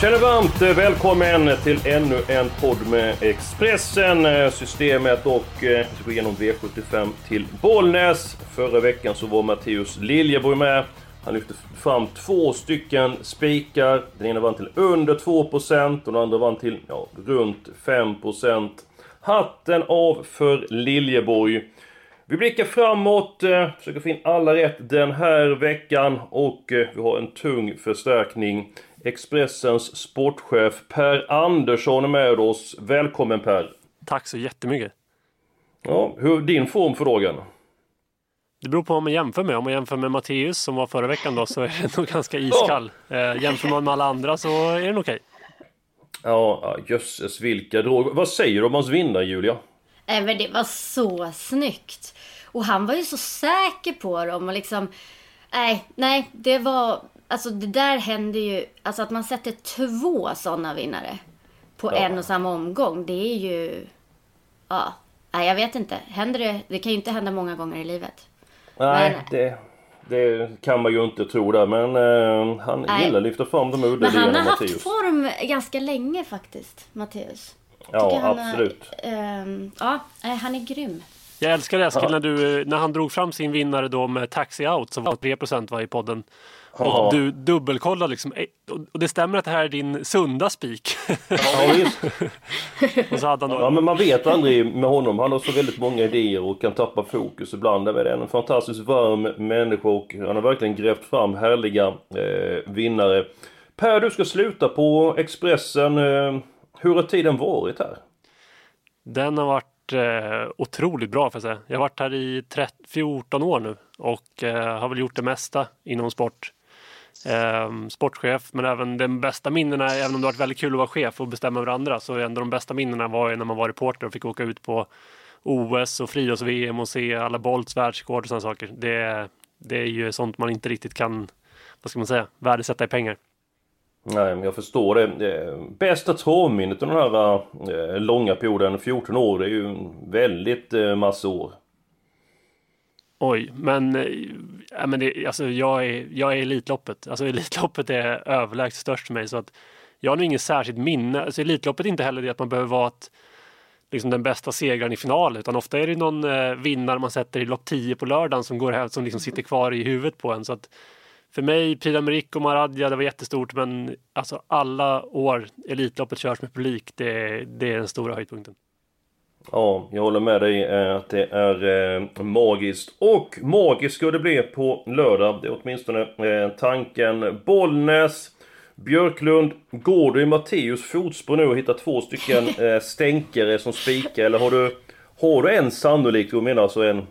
Känner varmt eh, välkommen till ännu en podd med Expressen, eh, Systemet och eh, vi ska gå igenom V75 till Bollnäs. Förra veckan så var Matteus Liljeborg med. Han lyfte fram två stycken spikar. Den ena vann till under 2% och den andra vann till ja, runt 5%. Hatten av för Liljeborg. Vi blickar framåt, försöker få in alla rätt den här veckan och vi har en tung förstärkning. Expressens sportchef Per Andersson är med oss. Välkommen Per! Tack så jättemycket! Ja, hur är din form för dagen? Det beror på vad man jämför med. Om man jämför med Matteus som var förra veckan då så är det nog ganska iskall. Eh, jämför man med alla andra så är den okej. Ja, jösses vilka droger. Vad säger du om hans vinnare Julia? Nej men det var så snyggt. Och han var ju så säker på dem och liksom... Nej, nej, det var... Alltså det där händer ju... Alltså att man sätter två sådana vinnare på Ja. en och samma omgång. Det är ju... Ja. Nej, jag vet inte. Händer det? Det kan ju inte hända många gånger i livet. Nej, Men- det, det kan man ju inte tro där men eh, han Nej. gillar att lyfta fram de udda Men han har haft Matteus. form ganska länge faktiskt, Matteus. Ja, han har- absolut. ehm, ja, han är grym. Jag älskar det Eskil när, du, när han drog fram sin vinnare då med Taxi Out som var 3% var i podden. Ja. Och du dubbelkollade liksom. eh, och- det stämmer att det här är din sunda spik. Ja, visst. och så hade han då Ja men man vet aldrig med honom. Han har så väldigt många idéer och kan tappa fokus ibland. Det är en fantastiskt varm människa och han har verkligen grävt fram härliga eh, vinnare. Per, du ska sluta på Expressen. Eh, hur har tiden varit här? Den har varit eh, otroligt bra för att säga. Jag har varit här i 13, 14 år nu och eh, har väl gjort det mesta inom sport. Eh, sportchef, men även de bästa minnena, även om det varit väldigt kul att vara chef och bestämma över andra, så är ändå de bästa minnena var ju när man var reporter och fick åka ut på OS och friidrotts-VM och se alla Bolts världsrekord och sådana saker. Det, det är ju sånt man inte riktigt kan, vad ska man säga, värdesätta i pengar. Nej, men jag förstår det. Eh, bästa travminnet under den här eh, långa perioden, 14 år, det är ju väldigt eh, massa år. Oj, men, äh, men det, alltså, jag, är, jag är Elitloppet. Alltså, Elitloppet är överlägset störst för mig. Så att jag har nog inget särskilt minne. Alltså, elitloppet är inte heller det att man behöver vara ett, liksom den bästa segraren i final. Utan ofta är det någon eh, vinnare man sätter i lopp 10 på lördagen som, går här, som liksom sitter kvar i huvudet på en. Så att för mig, Prix d'Amérique och Maradja, det var jättestort. Men alltså, alla år Elitloppet körs med publik, det, det är den stora höjdpunkten. Ja, jag håller med dig eh, att det är eh, magiskt. Och magiskt ska det bli på lördag. Det är åtminstone eh, tanken. Bollnäs, Björklund. Går du i Matteus fotspår nu och hittar två stycken stänkare som spikar? Eller har du, har du en sannolik, du menar alltså en eh,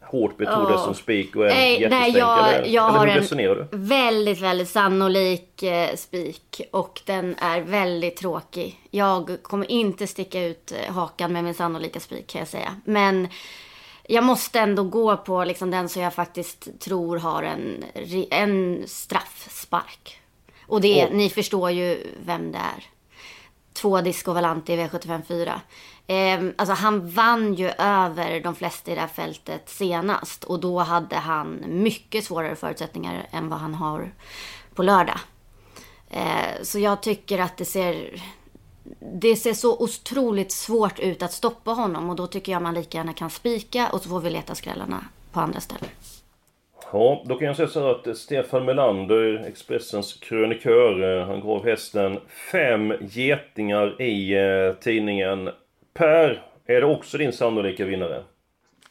hårt betrodd Ja. som spik och en Nej, nej jättestänk? jag, jag eller har en du? väldigt, väldigt sannolik eh, spik. Och den är väldigt tråkig. Jag kommer inte sticka ut eh, hakan med min sannolika spik kan jag säga. Men jag måste ändå gå på liksom den som jag faktiskt tror har en, en straffspark. Och det, Åh. ni förstår ju vem det är. Två Disco Valante i V75 4. Eh, alltså han vann ju över de flesta i det här fältet senast. Och då hade han mycket svårare förutsättningar än vad han har på lördag. Eh, så jag tycker att det ser... Det ser så otroligt svårt ut att stoppa honom och då tycker jag man lika gärna kan spika och så får vi leta skrällarna på andra ställen. Ja, då kan jag säga så här att Stefan Melander, Expressens krönikör, eh, han gav hästen fem getingar i eh, tidningen. Per, är det också din sannolika vinnare?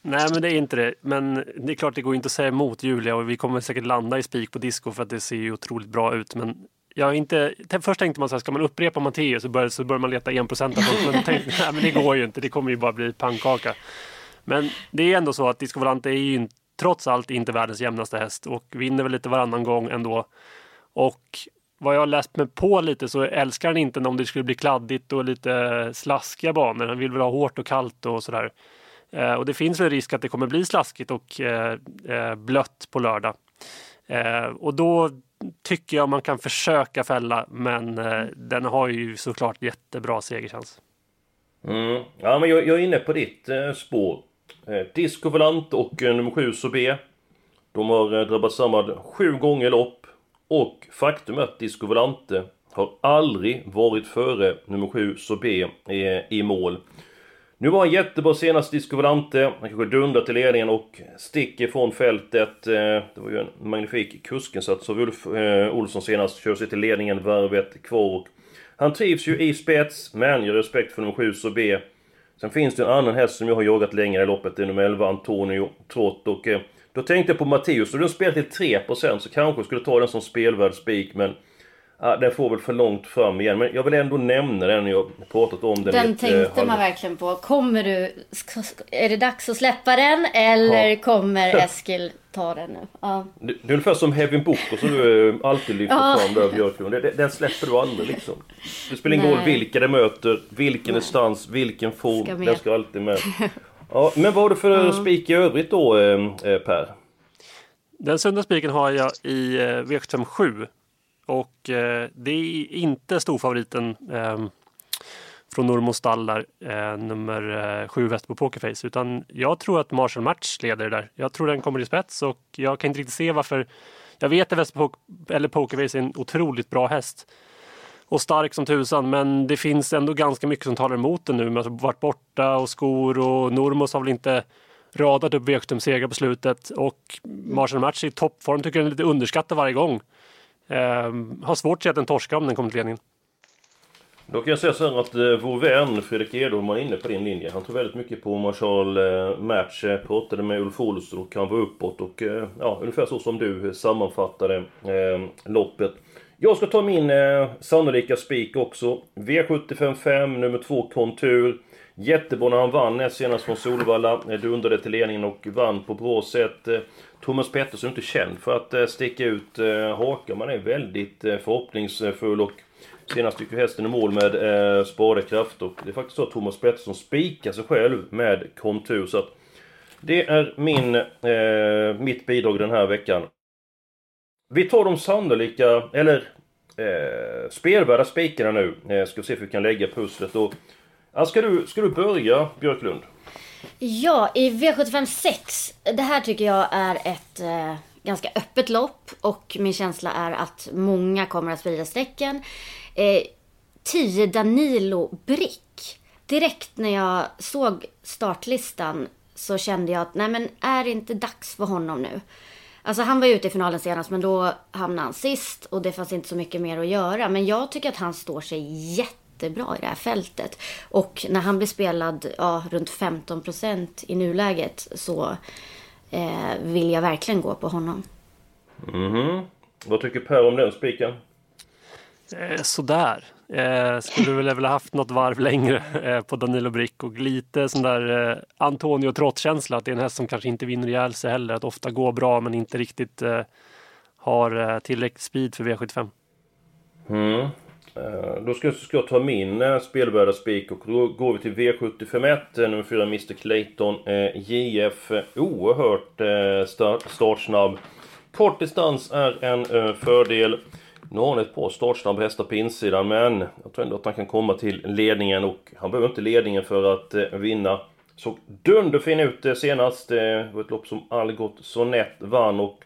Nej, men det är inte det. Men det är klart, det går inte att säga emot Julia och vi kommer säkert landa i spik på disco för att det ser ju otroligt bra ut. Men jag har inte... Först tänkte man så här, ska man upprepa Matteus så börjar, så börjar man leta 1% Men tänkte, nej, men det går ju inte. Det kommer ju bara bli pannkaka. Men det är ändå så att Disco Volante är ju trots allt inte världens jämnaste häst och vinner väl lite varannan gång ändå. Och vad jag har läst mig på lite så älskar han inte om det skulle bli kladdigt och lite slaskiga banor. Han vill väl ha hårt och kallt och sådär. Eh, och det finns väl risk att det kommer bli slaskigt och eh, eh, blött på lördag. Eh, och då tycker jag man kan försöka fälla men eh, den har ju såklart jättebra segerchans. Mm. Ja men jag, jag, är inne på ditt eh, spår. Eh, Disco Volant och eh, nummer 7 Sobé. De har eh, drabbats samman sju gånger lopp. Och faktum är att Disco Volante har aldrig varit före nummer 7 Sobé eh, i mål. Nu var han jättebra senast Disco Volante. Han kanske dundrar till ledningen och sticker från fältet. Eh, det var ju en magnifik kuskinsats av Ulf eh, Olsson senast. Kör sig till ledningen varvet kvar. Han trivs ju i spets, men jag har respekt för nummer 7 B. Sen finns det en annan häst som jag har jagat längre i loppet. Det är nummer 11 Antonio Trott. Och då tänkte jag på Matteus. Och den spelar till 3% så kanske skulle ta den som spelvärd spik. Men Ja, den får väl för långt fram igen. Men jag vill ändå nämna den. Jag har pratat om den. Den tänkte man verkligen på. Kommer du... Är det dags att släppa den? Eller ja. kommer Eskil ta den nu? Ja. Det, det är ungefär som Heavy Boko som du eh, alltid lyfter ja. fram där Björklund. Den släpper du aldrig liksom. Det spelar ingen roll vilka det möter, vilken instans, vilken form. Den ska alltid med. Ja, men vad har du för ja. spik i övrigt då eh, eh Per? Den sunda spiken har jag i eh, V75 7. Och eh, det är inte storfavoriten eh, från Normo stallar, eh, nummer eh, sju Västerbo Pokerface. Utan jag tror att Marshall Match leder där. Jag tror den kommer i spets och jag kan inte riktigt se varför. Jag vet att Västerbo eller Pokerface är en otroligt bra häst och stark som tusan. Men det finns ändå ganska mycket som talar emot den nu. Man har varit borta och skor och Normos har väl inte radat upp V75-segrar på slutet. Och Marshall Match i toppform tycker jag är lite underskattad varje gång. Eh, har svårt att se att den torskar om den kommer till ledningen. Då kan jag säga så här att eh, vår vän Fredrik Edholm var inne på din linje. Han tror väldigt mycket på Marshall eh, Match. Eh, pratade med Ulf Olsson och han var uppåt och eh, ja, ungefär så som du eh, sammanfattade eh, loppet. Jag ska ta min eh, sannolika spik också. V755 nummer 2 Kontur. Jättebra när han vann näst senast från Solvalla. Eh, Dundrade till ledningen och vann på bra sätt. Eh, Thomas Pettersson är inte känd för att eh, sticka ut hakan. Man är väldigt förhoppningsfull och senast gick ju hästen i mål med eh, spadekraft. Och det är faktiskt så att Thomas Pettersson spikar sig själv med kontur. Så att det är min, eh, mitt bidrag den här veckan. Vi tar de sannolika, eller eh, spelvärda spikarna nu. Eh, ska se hur vi kan lägga pusslet. Och Ja, ska, du, ska du börja, Björklund? Ja, i V75 6. Det här tycker jag är ett eh, ganska öppet lopp och min känsla är att många kommer att sprida strecken. Eh, 10 Danilo Brick. Direkt när jag såg startlistan så kände jag att nej men är det inte dags för honom nu? Alltså han var ute i finalen senast men då hamnade han sist och det fanns inte så mycket mer att göra. Men jag tycker att han står sig jätte jättebra i det här fältet. Och när han blir spelad ja, runt 15 procent i nuläget så eh, vill jag verkligen gå på honom. Mm Vad tycker Per om den spiken? Eh, sådär. Eh, skulle väl ha haft något varv längre eh, på Danilo Brick och lite sån där eh, Antonio Trott-känsla att det är en häst som kanske inte vinner ihjäl sig heller. Att ofta går bra men inte riktigt eh, har eh, tillräckligt speed för V75. Mm. Eh, då ska, ska jag ta min eh, spelvärda spik och då går vi till V751, eh, nummer 4 Mr Clayton eh, JF. Oerhört eh, start, startsnabb. Kort distans är en eh, fördel. Nu har han ett par startsnabb hästar på insidan men jag tror ändå att han kan komma till ledningen och han behöver inte ledningen för att eh, vinna. Såg dunderfin ut eh, senast. Eh, det var ett lopp som Algot Sonett vann och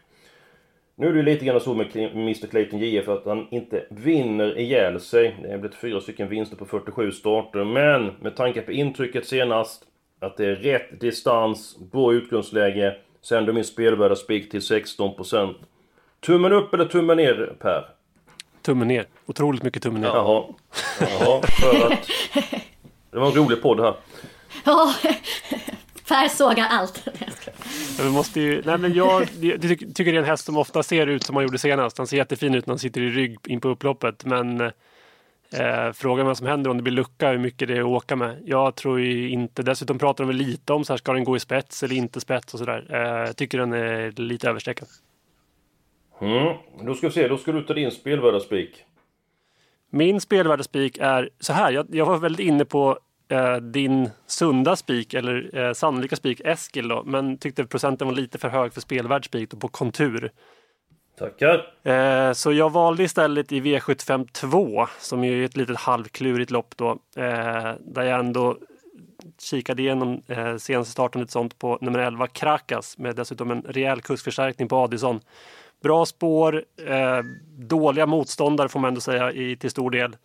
nu är det lite grann så med Mr Clayton JF att han inte vinner ihjäl sig. Det har blivit fyra stycken vinster på 47 starter, men med tanke på intrycket senast, att det är rätt distans, bra utgångsläge, Sänder min spelvärda spik till 16%. Tummen upp eller tummen ner, Per? Tummen ner. Otroligt mycket tummen ner. Jaha. Jaha, för att... Det var en rolig podd här. Ja, Per sågar allt. Vi måste ju, nej men jag, jag tycker det är en häst som ofta ser ut som han gjorde senast. Han ser jättefin ut när han sitter i rygg in på upploppet. Men Eh, frågan vad som händer om det blir lucka, hur mycket det är att åka med. Jag tror ju inte, dessutom pratar de väl lite om så här, ska den gå i spets eller inte spets och sådär. Eh, jag tycker den är lite överstreckad. Mm. Då ska vi se, då ska du ta din spelvärdaspik. Min spelvärdespik är så här. Jag, jag var väldigt inne på eh, din sunda spik eller eh, sannolika spik Eskil då, men tyckte procenten var lite för hög för spelvärd spik på kontur. Tackar. Eh, så jag valde istället i V75 2 som är ett litet halvklurigt lopp då. Eh, där jag ändå kikade igenom eh, senaste starten ett sånt på nummer 11 Krakas med dessutom en rejäl kursförstärkning på Adison. Bra spår, eh, dåliga motståndare får man ändå säga i, till stor del.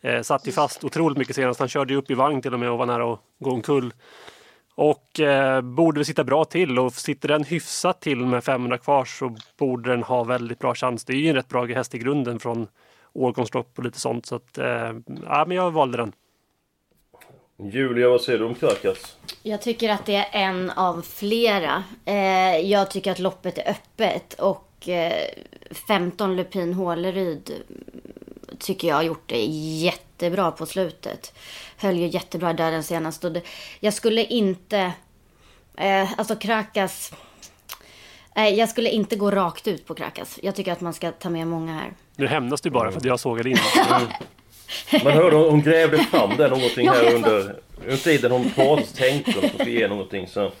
Eh, satt ju fast otroligt mycket senast. Han körde ju upp i vagn till och med och var nära att gå omkull. Och eh, borde väl sitta bra till och sitter den hyfsat till med 500 kvar så borde den ha väldigt bra chans. Det är ju en rätt bra häst i grunden från årgångslopp och lite sånt. Så att, eh, ja, men jag valde den. Julia, vad säger du om Krakas? Jag tycker att det är en av flera. Eh, jag tycker att loppet är öppet och eh, 15 Lupin Håleryd tycker jag har gjort det jättebra på slutet. Höll ju jättebra där den senaste. Och det, jag skulle inte... Eh, alltså Krakas... Eh, jag skulle inte gå rakt ut på Krakas. Jag tycker att man ska ta med många här. Nu hämnas du bara för att jag sågade in. Man hörde hon, hon grävde fram det någonting här under, under tiden hon pratade, tänkte och fick igenom någonting. Så.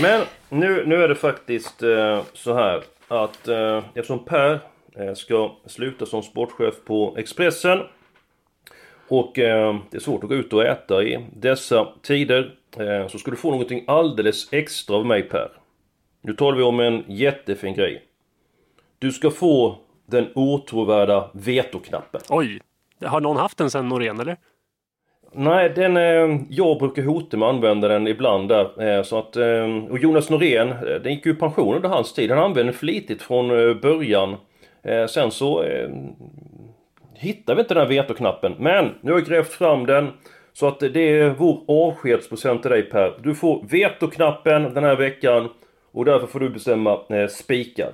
Men nu, nu är det faktiskt eh, så här att eh, eftersom Per eh, ska sluta som sportchef på Expressen och eh, det är svårt att gå ut och äta i dessa tider eh, så ska du få någonting alldeles extra av mig Per. Nu talar vi om en jättefin grej. Du ska få den åtråvärda vetoknappen. Oj! Har någon haft den sen Norén eller? Nej, den, eh, jag brukar hota med att använda den ibland där. Eh, så att, eh, och Jonas Norén, eh, den gick ju i pension under hans tid. Han använde den flitigt från eh, början. Eh, sen så hittade vi inte den här vetoknappen. Men nu har jag grävt fram den. Så att det är vår avskedspresent till dig Per. Du får vetoknappen den här veckan. Och därför får du bestämma eh, spikar.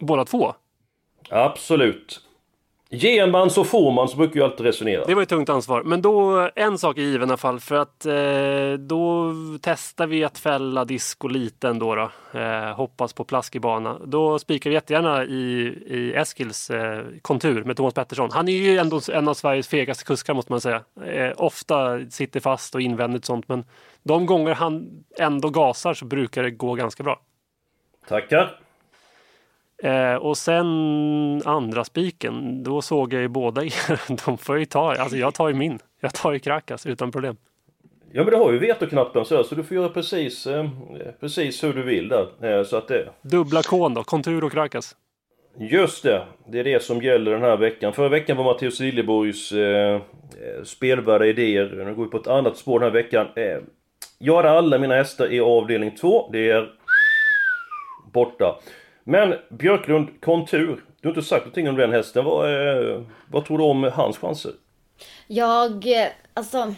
Båda två? Absolut. Ger man så får man, så brukar jag alltid resonera. Det var ett tungt ansvar. Men då, en sak är given i alla fall. För att eh, då testar vi att fälla disco lite ändå. Då. Eh, hoppas på plaskig bana. Då spikar vi jättegärna i, i Eskils eh, kontur med Thomas Pettersson. Han är ju ändå en av Sveriges fegaste kuskar måste man säga. Eh, ofta sitter fast och invändigt sånt. Men de gånger han ändå gasar så brukar det gå ganska bra. Tackar. Eh, och sen andra spiken, då såg jag ju båda er. De får ju ta, alltså jag tar ju min. Jag tar ju Krakas utan problem. Ja men du har ju vetoknappen så, så du får göra precis, eh, precis hur du vill där. Eh, så att det... Dubbla kon då, kontur och Krakas. Just det, det är det som gäller den här veckan. Förra veckan var Mattias Liljeborgs eh, spelvärda idéer. Nu går vi på ett annat spår den här veckan. Eh, jag hade alla mina hästar i avdelning 2. Det är borta. Men Björklund, kontur. Du har inte sagt någonting om den hästen. Vad, eh, vad tror du om hans chanser? Jag, eh, alltså...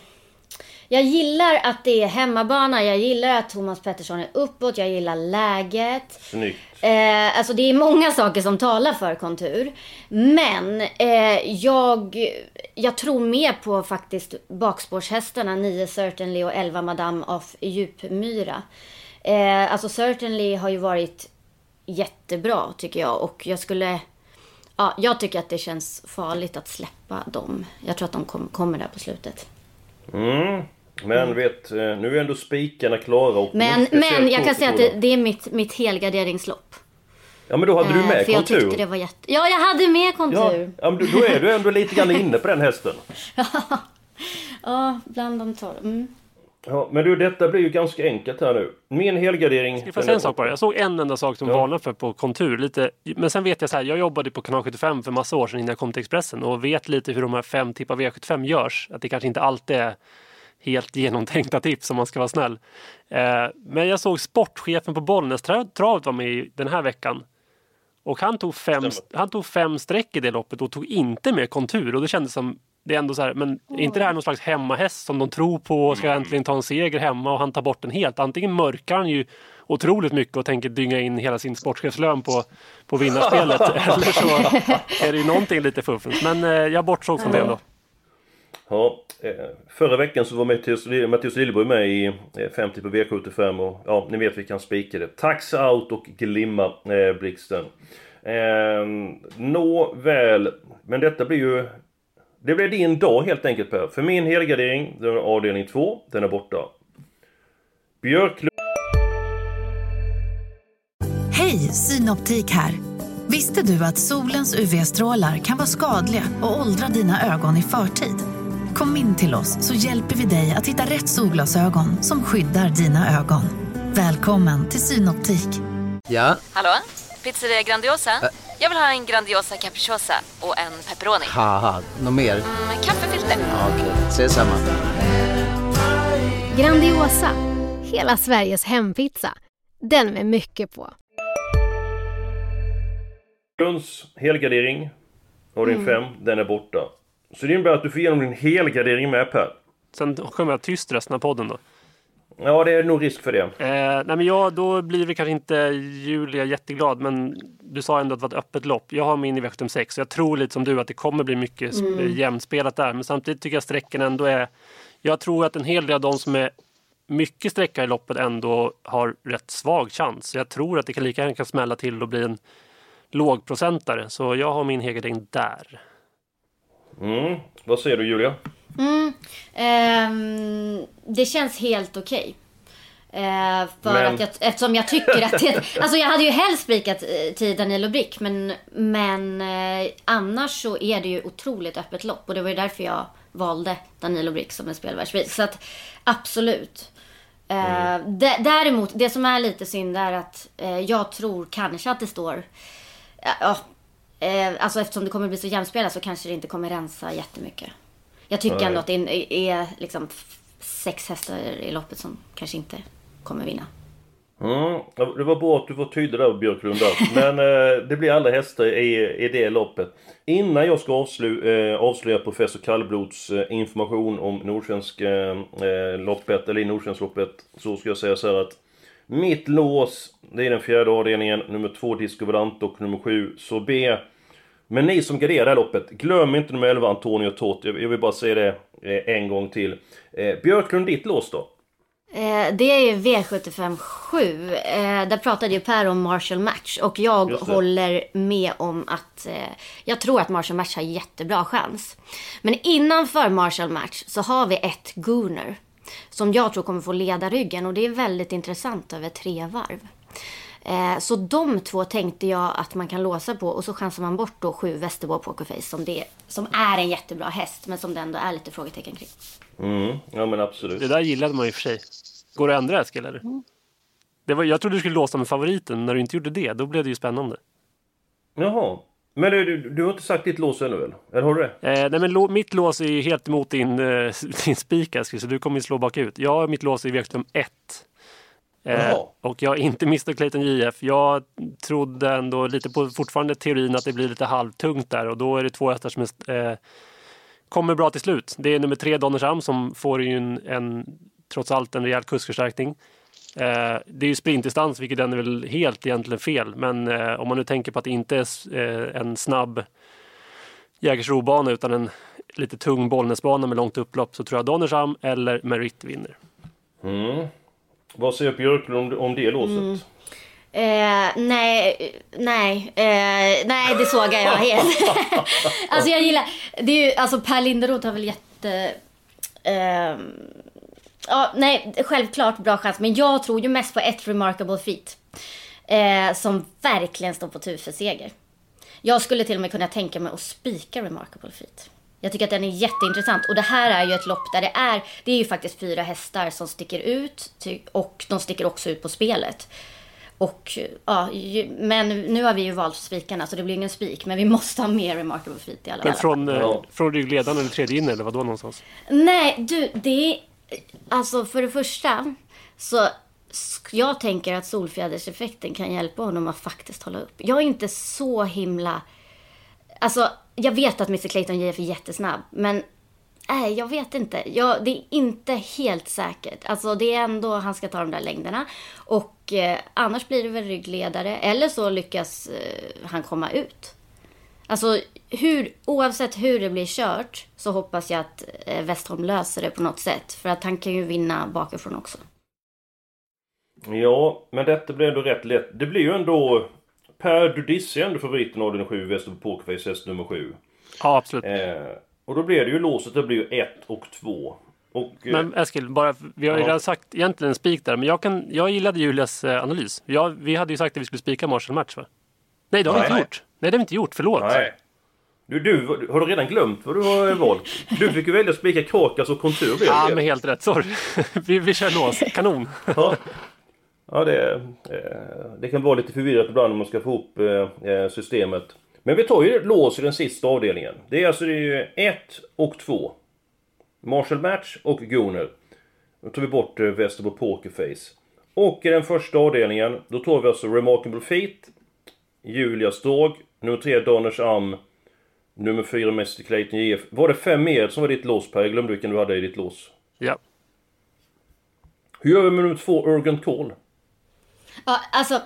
Jag gillar att det är hemmabana, jag gillar att Thomas Pettersson är uppåt, jag gillar läget. Snyggt. Eh, alltså det är många saker som talar för kontur. Men eh, jag, jag tror mer på faktiskt bakspårshästarna 9 Certainly och 11 Madame of Djupmyra. Eh, alltså Certainly har ju varit jättebra tycker jag och jag skulle... Ja, jag tycker att det känns farligt att släppa dem. Jag tror att de kom, kommer där på slutet. Mm. Men vet, eh, nu är ändå spikarna klara och... Men, men jag kan säga att det, det är mitt, mitt helgarderingslopp. Ja men då hade du Eh, med för jag kontur. tyckte det var jätte... Ja, jag hade med Ja, kontur. ja men då är du ändå lite grann inne på den hästen. Ja, bland de tolv. Mm. Ja, men du, detta blir ju ganska enkelt här nu. Min helgardering... Ska jag säga en sak bara? Jag såg en enda sak som Ja. varnar för på kontur. Lite, men sen vet jag så här, jag jobbade på kanal 75 för massa år sedan innan jag kom till Expressen och vet lite hur de här fem tippar V75 görs. Att det kanske inte alltid är helt genomtänkta tips om man ska vara snäll. Eh, men jag såg sportchefen på Bollnäs tra- travet var med i den här veckan. Och han tog, fem, Stämmer. han tog fem streck i det loppet och tog inte med kontur. Och det kändes som, det är ändå så här, men är inte det här någon slags hemmahäst som de tror på och ska äntligen ta en seger hemma och han tar bort den helt. Antingen mörkar han ju otroligt mycket och tänker dynga in hela sin sportchefslön på, på vinnarspelet. eller så är det ju någonting lite fuffens. Men eh, jag bortsåg från det ändå. Ja, eh, förra veckan så var Mattias, Mattias Lilleborg med i 50 på V75 och ja, ni vet vi kan spika det. Tax out och Glimma eh, Blixten. Eh, Nåväl, men detta blir ju... Det blir din dag helt enkelt Per. För min helgardering, den är avdelning 2, den är borta. Björklund... Hej, Synoptik här! Visste du att solens UV-strålar kan vara skadliga och åldra dina ögon i förtid? Kom in till oss så hjälper vi dig att hitta rätt solglasögon som skyddar dina ögon. Välkommen till Synoptik. Ja? Hallå? Pizzeria Grandiosa? Ä Jag vill ha en Grandiosa capriciosa och en pepperoni. Haha, något mer? Mm, kaffefilter. Ja, Okej, okay. ses samma. Grandiosa, hela Sveriges hempizza. Den med mycket på. Lunds helgardering, avdelning 5, mm. den är borta. Så det innebär att du får igenom din helgardering med Per. Sen kommer jag tyst resten av podden då. Ja, det är nog risk för det. Eh, nej, men jag, då blir vi kanske inte Julia jätteglad, men du sa ändå att det var ett öppet lopp. Jag har min i V76, så jag tror lite som du att det kommer bli mycket mm. jämnspelat där. Men samtidigt tycker jag sträckan ändå är... Jag tror att en hel del av de som är mycket sträcka i loppet ändå har rätt svag chans. Så jag tror att det kan lika gärna kan smälla till och bli en lågprocentare. Så jag har min Hegerding där. Mm. Vad säger du Julia? Mm. Um, det känns helt okej. Okay. Uh, eh, för men... att jag, eftersom jag tycker att det, Alltså jag hade ju helst spikat uh, till Danilo Brick men, men uh, annars så är det ju otroligt öppet lopp och det var ju därför jag valde Danilo Brick som en spelvärldsvis. Så att absolut. Mm. Däremot, det som är lite synd är att jag tror kanske att det står eh, alltså eftersom det kommer bli så jämspelat så kanske det inte kommer rensa jättemycket. Jag tycker Nej. ändå att det är liksom sex hästar i loppet som kanske inte kommer vinna. Mm, det var bra att du var tydlig där Björklund Men eh, det blir alla hästar i, i det loppet. Innan jag ska avslu, eh, avslöja professor Kallblods eh, information om Nordsvensk eh, eh, loppet, eller i Nordsvensk loppet, så ska jag säga så här att mitt lås, det är den fjärde avdelningen, nummer två Disco och nummer sju så B. Men ni som garderar det här loppet, glöm inte nummer 11 Antonio Tot. Jag vill bara säga det eh, en gång till. Eh, Björklund, ditt lås då? Eh, det är ju V75 7. där pratade ju Per om Marshall Match och jag håller med om att jag tror att Marshall Match har jättebra chans. Men innanför Marshall Match så har vi ett Gooner som jag tror kommer få leda ryggen och det är väldigt intressant över tre varv. Eh, så de två tänkte jag att man kan låsa på och så chansar man bort då sju Västerbo Pokerface som, det, som är en jättebra häst men som det ändå är lite frågetecken kring. Mm, ja men absolut. Det där gillade man i och för sig. Går det att ändra Eskil eller? Mm. Det var, jag trodde du skulle låsa med favoriten. När du inte gjorde det, då blev det ju spännande. Jaha. Men du, du, du har inte sagt ditt lås ännu väl? Eller har du det? Eh, nej men lo, mitt lås är ju helt emot din, eh, din spik så du kommer ju slå bakut. Jag har mitt lås i V75 1. Eh, och jag har inte Mr Clayton JF. Jag trodde ändå lite på fortfarande teorin att det blir lite halvtungt där och då är det två hästar som är, eh, kommer bra till slut. Det är nummer tre Donnersam som får ju en, en trots allt en rejäl kursförstärkning. Eh, det är ju sprintdistans, vilket den är väl helt egentligen fel. Men eh, om man nu tänker på att det inte är eh, en snabb Jägersro-bana utan en lite tung Bollnäsbana med långt upplopp så tror jag Donnersam eller Merit vinner. Mm. Vad säger Björklund om, om det låset? Mm. Eh, nej, nej, eh, nej det sågar jag helt. alltså jag gillar, det är ju, alltså Per Linderoth har väl jätte... Eh, ja, nej, självklart bra chans. Men jag tror ju mest på ett remarkable feat. Eh, som verkligen står på tur för seger. Jag skulle till och med kunna tänka mig att spika remarkable feat. Jag tycker att den är jätteintressant. Och det här är ju ett lopp där det är, det är ju faktiskt fyra hästar som sticker ut. Och de sticker också ut på spelet. Och ja, men nu har vi ju valt spikarna så det blir ingen spik. Men vi måste ha mer remarkable feat i alla fall. Men från, eh, från ryggledaren eller tredje in eller vad då någonstans? Nej, du, det är Alltså för det första så jag tänker att solfjäderseffekten kan hjälpa honom att faktiskt hålla upp. Jag är inte så himla... Alltså, jag vet att Mr Clayton JF är jättesnabb, men nej, jag vet inte. Jag, det är inte helt säkert. Alltså, det är ändå han ska ta de där längderna. Och eh, annars blir det väl ryggledare, eller så lyckas eh, han komma ut. Alltså, hur, oavsett hur det blir kört så hoppas jag att eh, Westholm löser det på något sätt. För att han kan ju vinna bakifrån också. Ja, men detta blir ändå rätt lätt. Det blir ju ändå... Per Dudisse är ändå favoriten av den 7 Väster på Pokerface häst nummer 7. Ja, absolut. Eh, och då blir det ju låset, det blir ju 1 och 2. Och, eh, Men Eskil, bara, vi har ju Ja. redan sagt egentligen spik där, men jag, kan, jag gillade Julias eh, analys. Jag, vi hade ju sagt att vi skulle spika Marshall-match va? Nej, det har vi inte gjort. Nej, det har vi inte gjort. Förlåt. Nej. Du, du, har du redan glömt vad du har valt? Du fick ju välja att spika Krakas och Kontur Ja, men helt rätt. Sorry. vi, vi kör lås. Kanon. Ja, ja det, eh, det kan vara lite förvirrat ibland om man ska få ihop eh, eh, systemet. Men vi tar ju lås i den sista avdelningen. Det är alltså det är ju 1 och 2. Marshall Match och Gunner. Då tar vi bort Västerbo Pokerface. Och i den första avdelningen, då tar vi alltså Remarkable Feet, Julias Dog, nummer 3 Donners Am, nummer 4 Mäster Clayton JF. Var det fem mer som var ditt lås Per? Jag glömde vilken du hade i ditt lås. Ja. Hur gör vi med nummer 2 Urgent Call? Ja, alltså.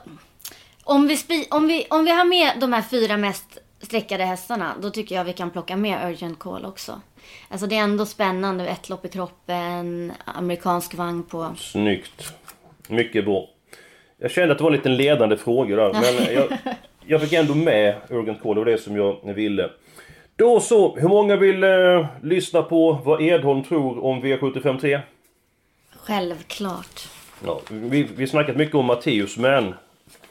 Om vi, spi, om, vi, om vi har med de här fyra mest sträckade hästarna, då tycker jag vi kan plocka med Urgent Call också. Alltså det är ändå spännande, ett lopp i kroppen, amerikansk vagn på. Snyggt. Mycket bra. Jag kände att det var en liten ledande fråga där, men jag, jag fick ändå med Urgent Call, det var det som jag ville. Då så, hur många vill eh, lyssna på vad Edholm tror om V753? Självklart. Ja, vi vi har snackat mycket om Matteus, men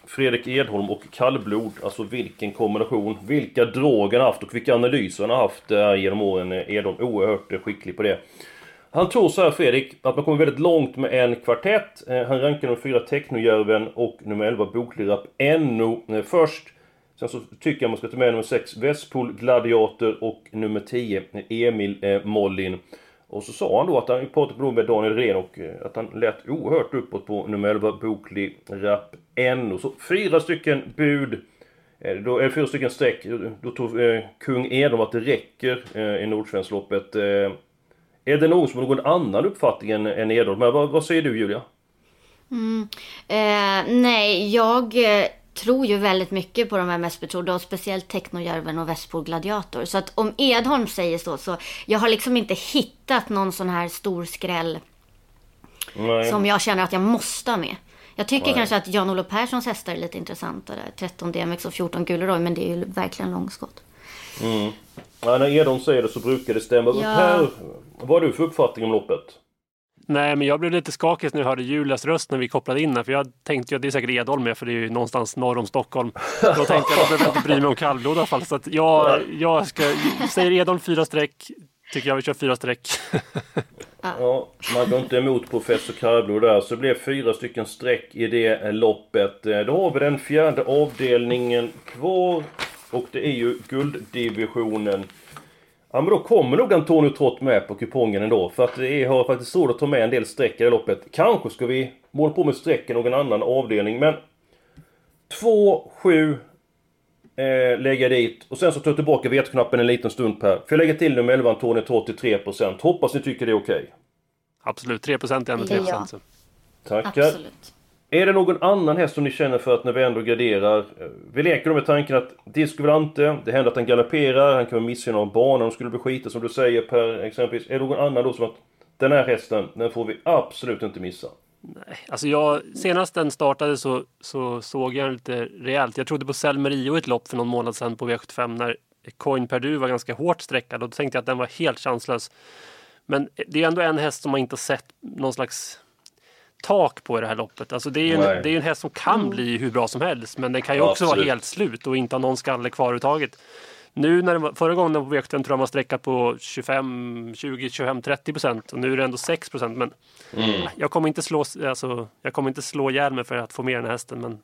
Fredrik Edholm och kallblod, alltså vilken kombination, vilka drag han har haft och vilka analyser han har haft eh, genom åren. Eh, Edholm oerhört eh, skicklig på det. Han tror så här Fredrik, att man kommer väldigt långt med en kvartett. Eh, Han rankar de fyra Technojärven och nummer 11 Boklirap, NO eh, först. Sen så tycker jag man ska ta med nummer 6 Vestpol Gladiator och nummer 10 Emil eh, Mollin. Och så sa han då att han pratade på med Daniel Ren och eh, att han lät oerhört uppåt på nummer 11 Bokli Rapp Och Så fyra stycken bud. Eh, då, eller fyra stycken streck. Då- tog tror eh, kung Edom att det räcker eh, i Nordsvenskloppet. Eh, är det någon som har någon annan uppfattning än, än Edholm? Men vad, vad säger du Julia? Mm. Eh, nej, jag eh, tror ju väldigt mycket på de här mest betrodda och speciellt Technojärven och Västpol Gladiator. Så att om Edholm säger så, så jag har liksom inte hittat någon sån här stor skräll Nej. som jag känner att jag måste ha med. Jag tycker Nej. kanske att Jan-Olof Perssons hästar är lite intressantare. 13 DMX och 14 Guleroy, men det är ju verkligen långskott. Ja, när Edholm säger det så brukar det stämma. Ja. Per, vad har du för uppfattning om loppet? Nej, men jag blev lite skakig när jag hörde Julias röst när vi kopplade in den. För jag tänkte ju att det är säkert Edholm med, för det är ju någonstans norr om Stockholm. Då tänkte jag att jag behöver inte bry mig om kallblod i alla fall. Så att jag, jag ska, säger Edholm fyra streck, tycker jag vi kör fyra streck. Ja, man går inte emot professor Kallblod där, så det blev fyra stycken streck i det loppet. Eh, Då har vi den fjärde avdelningen kvar. Och det är ju gulddivisionen. Ja men då kommer nog Antonio Trott med på kupongen ändå. För att det är, har faktiskt råd att ta med en del streck i det loppet. Kanske ska vi måla på med streck i någon annan avdelning, men... 2, 7, eh, lägga dit. Och sen så tar jag tillbaka vetknappen en liten stund Per. Får jag lägga till nummer 11 Antonio Trott till 3%. Hoppas ni tycker det är okej. Absolut, 3 procent är ändå 3 Ja. procent. så. Tackar. Absolut. Är det någon annan häst som ni känner för att när vi ändå graderar eh, Vi leker då med tanken att Disco Volante, det händer att han galopperar, han kan missa någon bana, de skulle bli skita som du säger Per exempelvis. Är det någon annan då som att den här hästen, den får vi absolut inte missa. Alltså jag, senast den startade så, så såg jag den lite rejält. Jag trodde på Selmerio i ett lopp för någon månad sedan på V75 när Coin Perdu var ganska hårt sträckad och då tänkte jag att den var helt chanslös. Men det är ändå en häst som man inte har sett någon slags tak på i det här loppet. Alltså det är Nej. en, det är ju en häst som kan bli hur bra som helst men den kan ju Ja, också vara absolut. helt slut och inte ha någon skalle kvar överhuvudtaget. Nu när det var, förra gången den var på V75 tror jag man sträckat på 25, 20, 25, 30 procent och nu är det ändå 6 procent. Men jag kommer inte slå, alltså, jag kommer inte slå ihjäl mig för att få med den här hästen. Men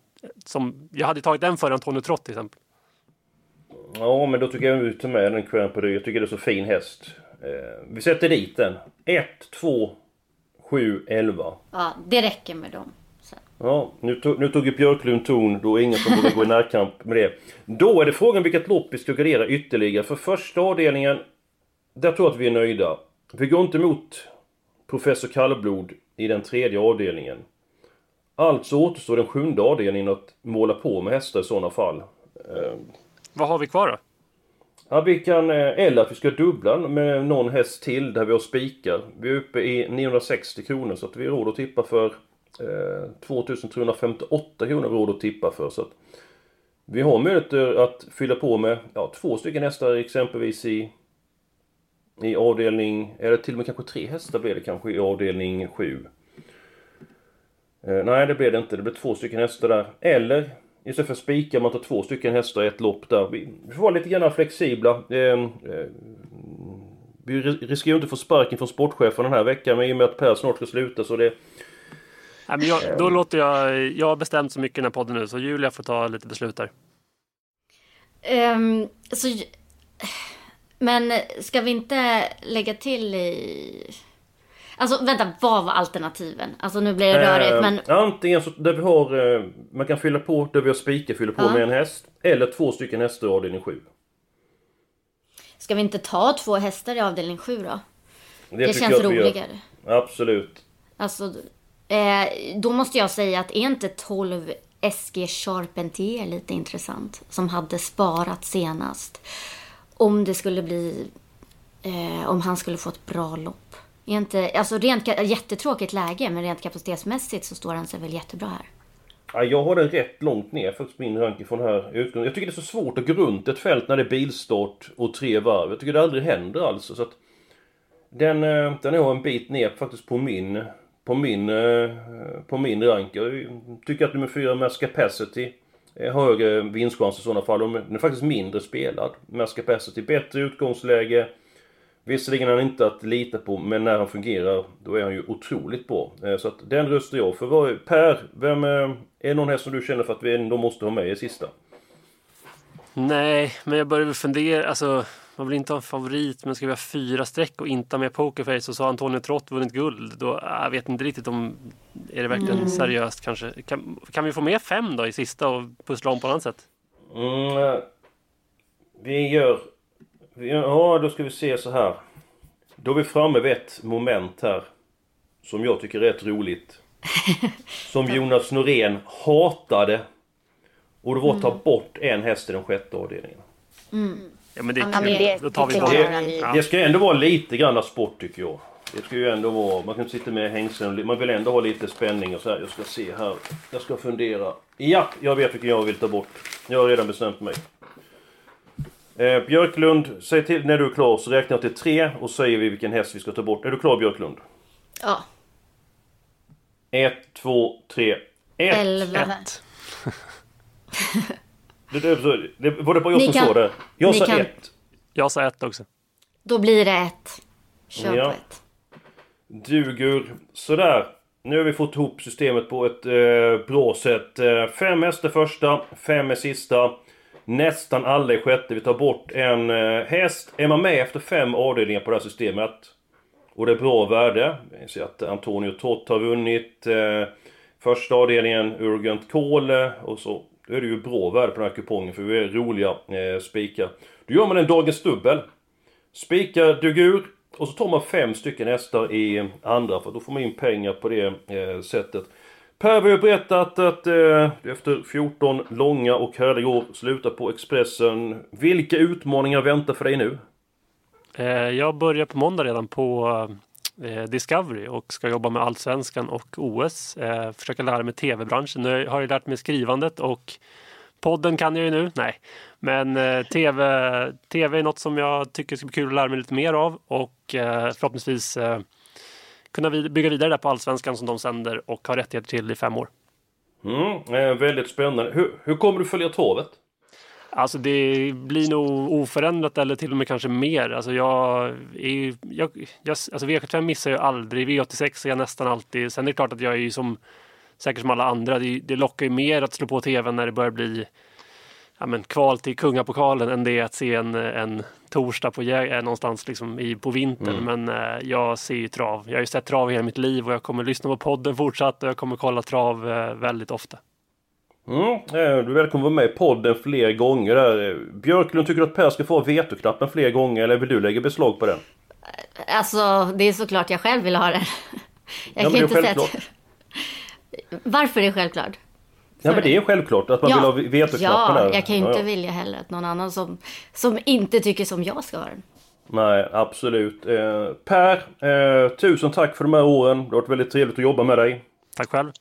som, jag hade tagit den före Antonio Trott till exempel. Ja, men då tycker jag vi tar med den Crown Perdu. Jag tycker det är så fin häst. Eh, vi sätter dit den. 1, 2, 7, 11. Ja, det räcker med dem. Ja, nu tog, nu tog ju Björklund ton. Då är ingen som borde gå i närkamp med det. Då är det frågan vilket lopp vi ska gardera ytterligare. För första avdelningen, där tror jag att vi är nöjda. Vi går inte emot Professor Kallblod i den tredje avdelningen. Alltså återstår den sjunde avdelningen att måla på med hästar i sådana fall. Eh, Vad har vi kvar då? Ja, vi kan, eh, eller att vi ska dubbla med någon häst till där vi har spikar. Vi är uppe i 960 kronor så att vi har råd att tippa för eh, 2358 kronor råd att tippa för. Så att vi har möjligheter att fylla på med ja, två stycken hästar exempelvis i i avdelning, eller till och med kanske tre hästar blir det kanske i avdelning 7. Eh, nej, det blir det inte. Det blir två stycken hästar där. Eller istället för spika, man tar två stycken hästar i ett lopp där. Vi, får vara lite grann flexibla. Eh, eh, vi riskerar ju inte få sparken från sportchefen den här veckan, men i och med att Per snart ska sluta så det... Nej, men jag, då låter jag... Jag har bestämt så mycket i den här podden nu, så Julia får ta lite beslut där. Um, så, men ska vi inte lägga till i... Alltså vänta, vad var alternativen? Alltså nu blir det rörigt men... Antingen så där vi har... eh, Man kan fylla på där vi har spikar, fylla på Ja. med en häst. Eller två stycken hästar i avdelning 7. Ska vi inte ta två hästar i avdelning 7 då? Det, tycker känns gör. roligare. Absolut. Alltså, eh, då måste jag säga att är inte 12 SG Charpentier lite intressant? Som hade sparat senast. Om det skulle bli... Eh, om han skulle få ett bra lopp. Är inte, alltså rent, jättetråkigt läge, men rent kapacitetsmässigt så står han sig väl jättebra här. Ja, jag har den rätt långt ner faktiskt min ranking från här utgången. Jag tycker det är så svårt att gå runt ett fält när det är bilstart och tre varv. Jag tycker det aldrig händer alltså. Så att den, eh, den har en bit ner faktiskt på min, på min, eh, på min rank. Jag tycker att nummer fyra Mass Capacity är har högre vinstchans i sådana fall. Den är faktiskt mindre spelad. Mass Capacity, bättre utgångsläge. Visserligen är han inte att lita på, men när han fungerar, då är han ju otroligt bra. Eh, Så att den röstar jag för. Vad- Per, vem, eh, är det någon häst som du känner för att vi ändå måste ha med i sista? Nej, men jag börjar väl fundera. Alltså, man vill inte ha en favorit, men ska vi ha fyra streck och inte ha med Pokerface och så har Antonio Trott vunnit guld. Då, jag vet inte riktigt om... Är det verkligen Mm. seriöst kanske? Kan, kan vi få med fem då i sista och pussla om på annat sätt? Mm, eh, vi gör... Ja, då ska vi se så här. Då är vi framme vid ett moment här. Som jag tycker är rätt roligt. Som Jonas Norén hatade. Och det var att ta bort en häst i den sjätte avdelningen. Ja, men det är kul. det- Då tar vi det bort det. Ja. Det ska ändå vara lite grann sport tycker jag. Det ska ju ändå vara, man kan sitta med hängslen, man vill ändå ha lite spänning och så här. Jag ska se här, jag ska fundera. Ja, jag vet vilken jag vill ta bort. Jag har redan bestämt mig. Eh, Björklund, säg till när du är klar så räknar jag till tre och säger vi vilken häst vi ska ta bort. Är du klar Björklund? Ja, Ett, två, tre, ett! 11. Ett. Det, det, det, var det bara jag Ni som kan- sa det? Jag sa kan- ett. Jag sa ett också. Då blir det ett. Kör Ja. på ett. Duger. Sådär. Nu har vi fått ihop systemet på ett eh, bra sätt. Eh, fem hästar första, fem är sista. Nästan alla i sjätte. Vi tar bort en eh, häst. Är man med efter fem avdelningar på det här systemet och det är bra värde. Vi ser att Antonio Tott har vunnit eh, första avdelningen, Urgent Kohl eh, och så. Då är det ju bra värde på den här kupongen för vi är roliga eh, spikar. Då gör man en dagens dubbel. Spikar Dugur och så tar man fem stycken hästar i andra för då får man in pengar på det eh, sättet. Per vi har berättat att eh, efter 14 långa och härliga år slutar på Expressen. Vilka utmaningar väntar för dig nu? Eh, Jag börjar på måndag redan på eh, eh Discovery och ska jobba med Allsvenskan och OS. Eh, Försöka lära mig tv-branschen. Nu har jag lärt mig skrivandet och podden kan jag ju nu. Nej, men eh, tv, tv är något som jag tycker ska bli kul att lära mig lite mer av och eh, förhoppningsvis eh, kunna vid- bygga vidare där på Allsvenskan som de sänder och har rättigheter till i fem år. Mm, eh, väldigt spännande. Hur, hur kommer du följa travet? Alltså det blir nog oförändrat eller till och med kanske mer. Alltså jag är ju, jag, jag, alltså V75 missar jag aldrig. V86 är jag nästan alltid. Sen är det klart att jag är ju som säkert som alla andra. Det, det lockar ju mer att slå på tvn när det börjar bli ja, men, kval till kungapokalen än det är att se en, en torsdag på, jä- eh, någonstans liksom i, på vintern. Men eh, jag ser ju trav. Jag har ju sett trav hela mitt liv och jag kommer lyssna på podden fortsatt och jag kommer kolla trav eh, väldigt ofta. Mm, eh, du är välkommen att vara med i podden fler gånger där. Eh, Björklund, tycker du att Per ska få vetoknappen fler gånger eller vill du lägga beslag på den? Alltså, det är såklart jag själv vill ha den. Jag Ja, kan inte säga att... Varför är det självklart? Ja men det är självklart att man Ja. vill ha vetoknappen Ja, jag kan ju Ja, inte ja. vilja heller att någon annan som, som inte tycker som jag ska vara den. Nej, absolut. Eh, per, eh, tusen tack för de här åren. Det har varit väldigt trevligt att jobba med dig. Tack själv.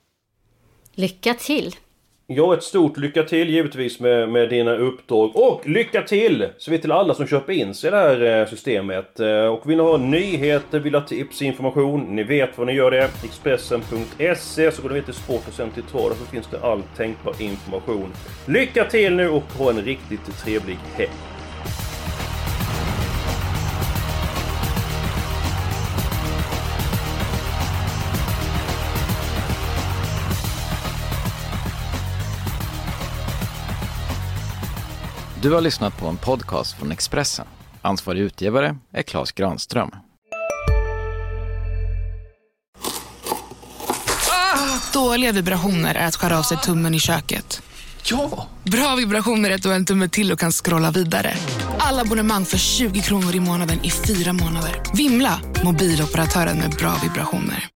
Lycka till! Ja, ett stort lycka till givetvis med, med dina uppdrag. Och lycka till! Så vi till alla som köper in sig i det här eh, systemet. Eh, och vill ni ha nyheter, vill ha tips, information, ni vet vad ni gör det. Expressen.se så går ni till Sport och sen till Trada så finns det all tänkbar information. Lycka till nu och ha en riktigt trevlig helg! Du har lyssnat på en podcast från Expressen. Ansvarig utgivare är Klas Granström. Dåliga vibrationer är att skära av sig tummen i köket. Ja! Bra vibrationer är att du har en tumme till och kan scrolla vidare. Alla abonnemang för 20 kronor i månaden i fyra månader. Vimla! Mobiloperatören med bra vibrationer.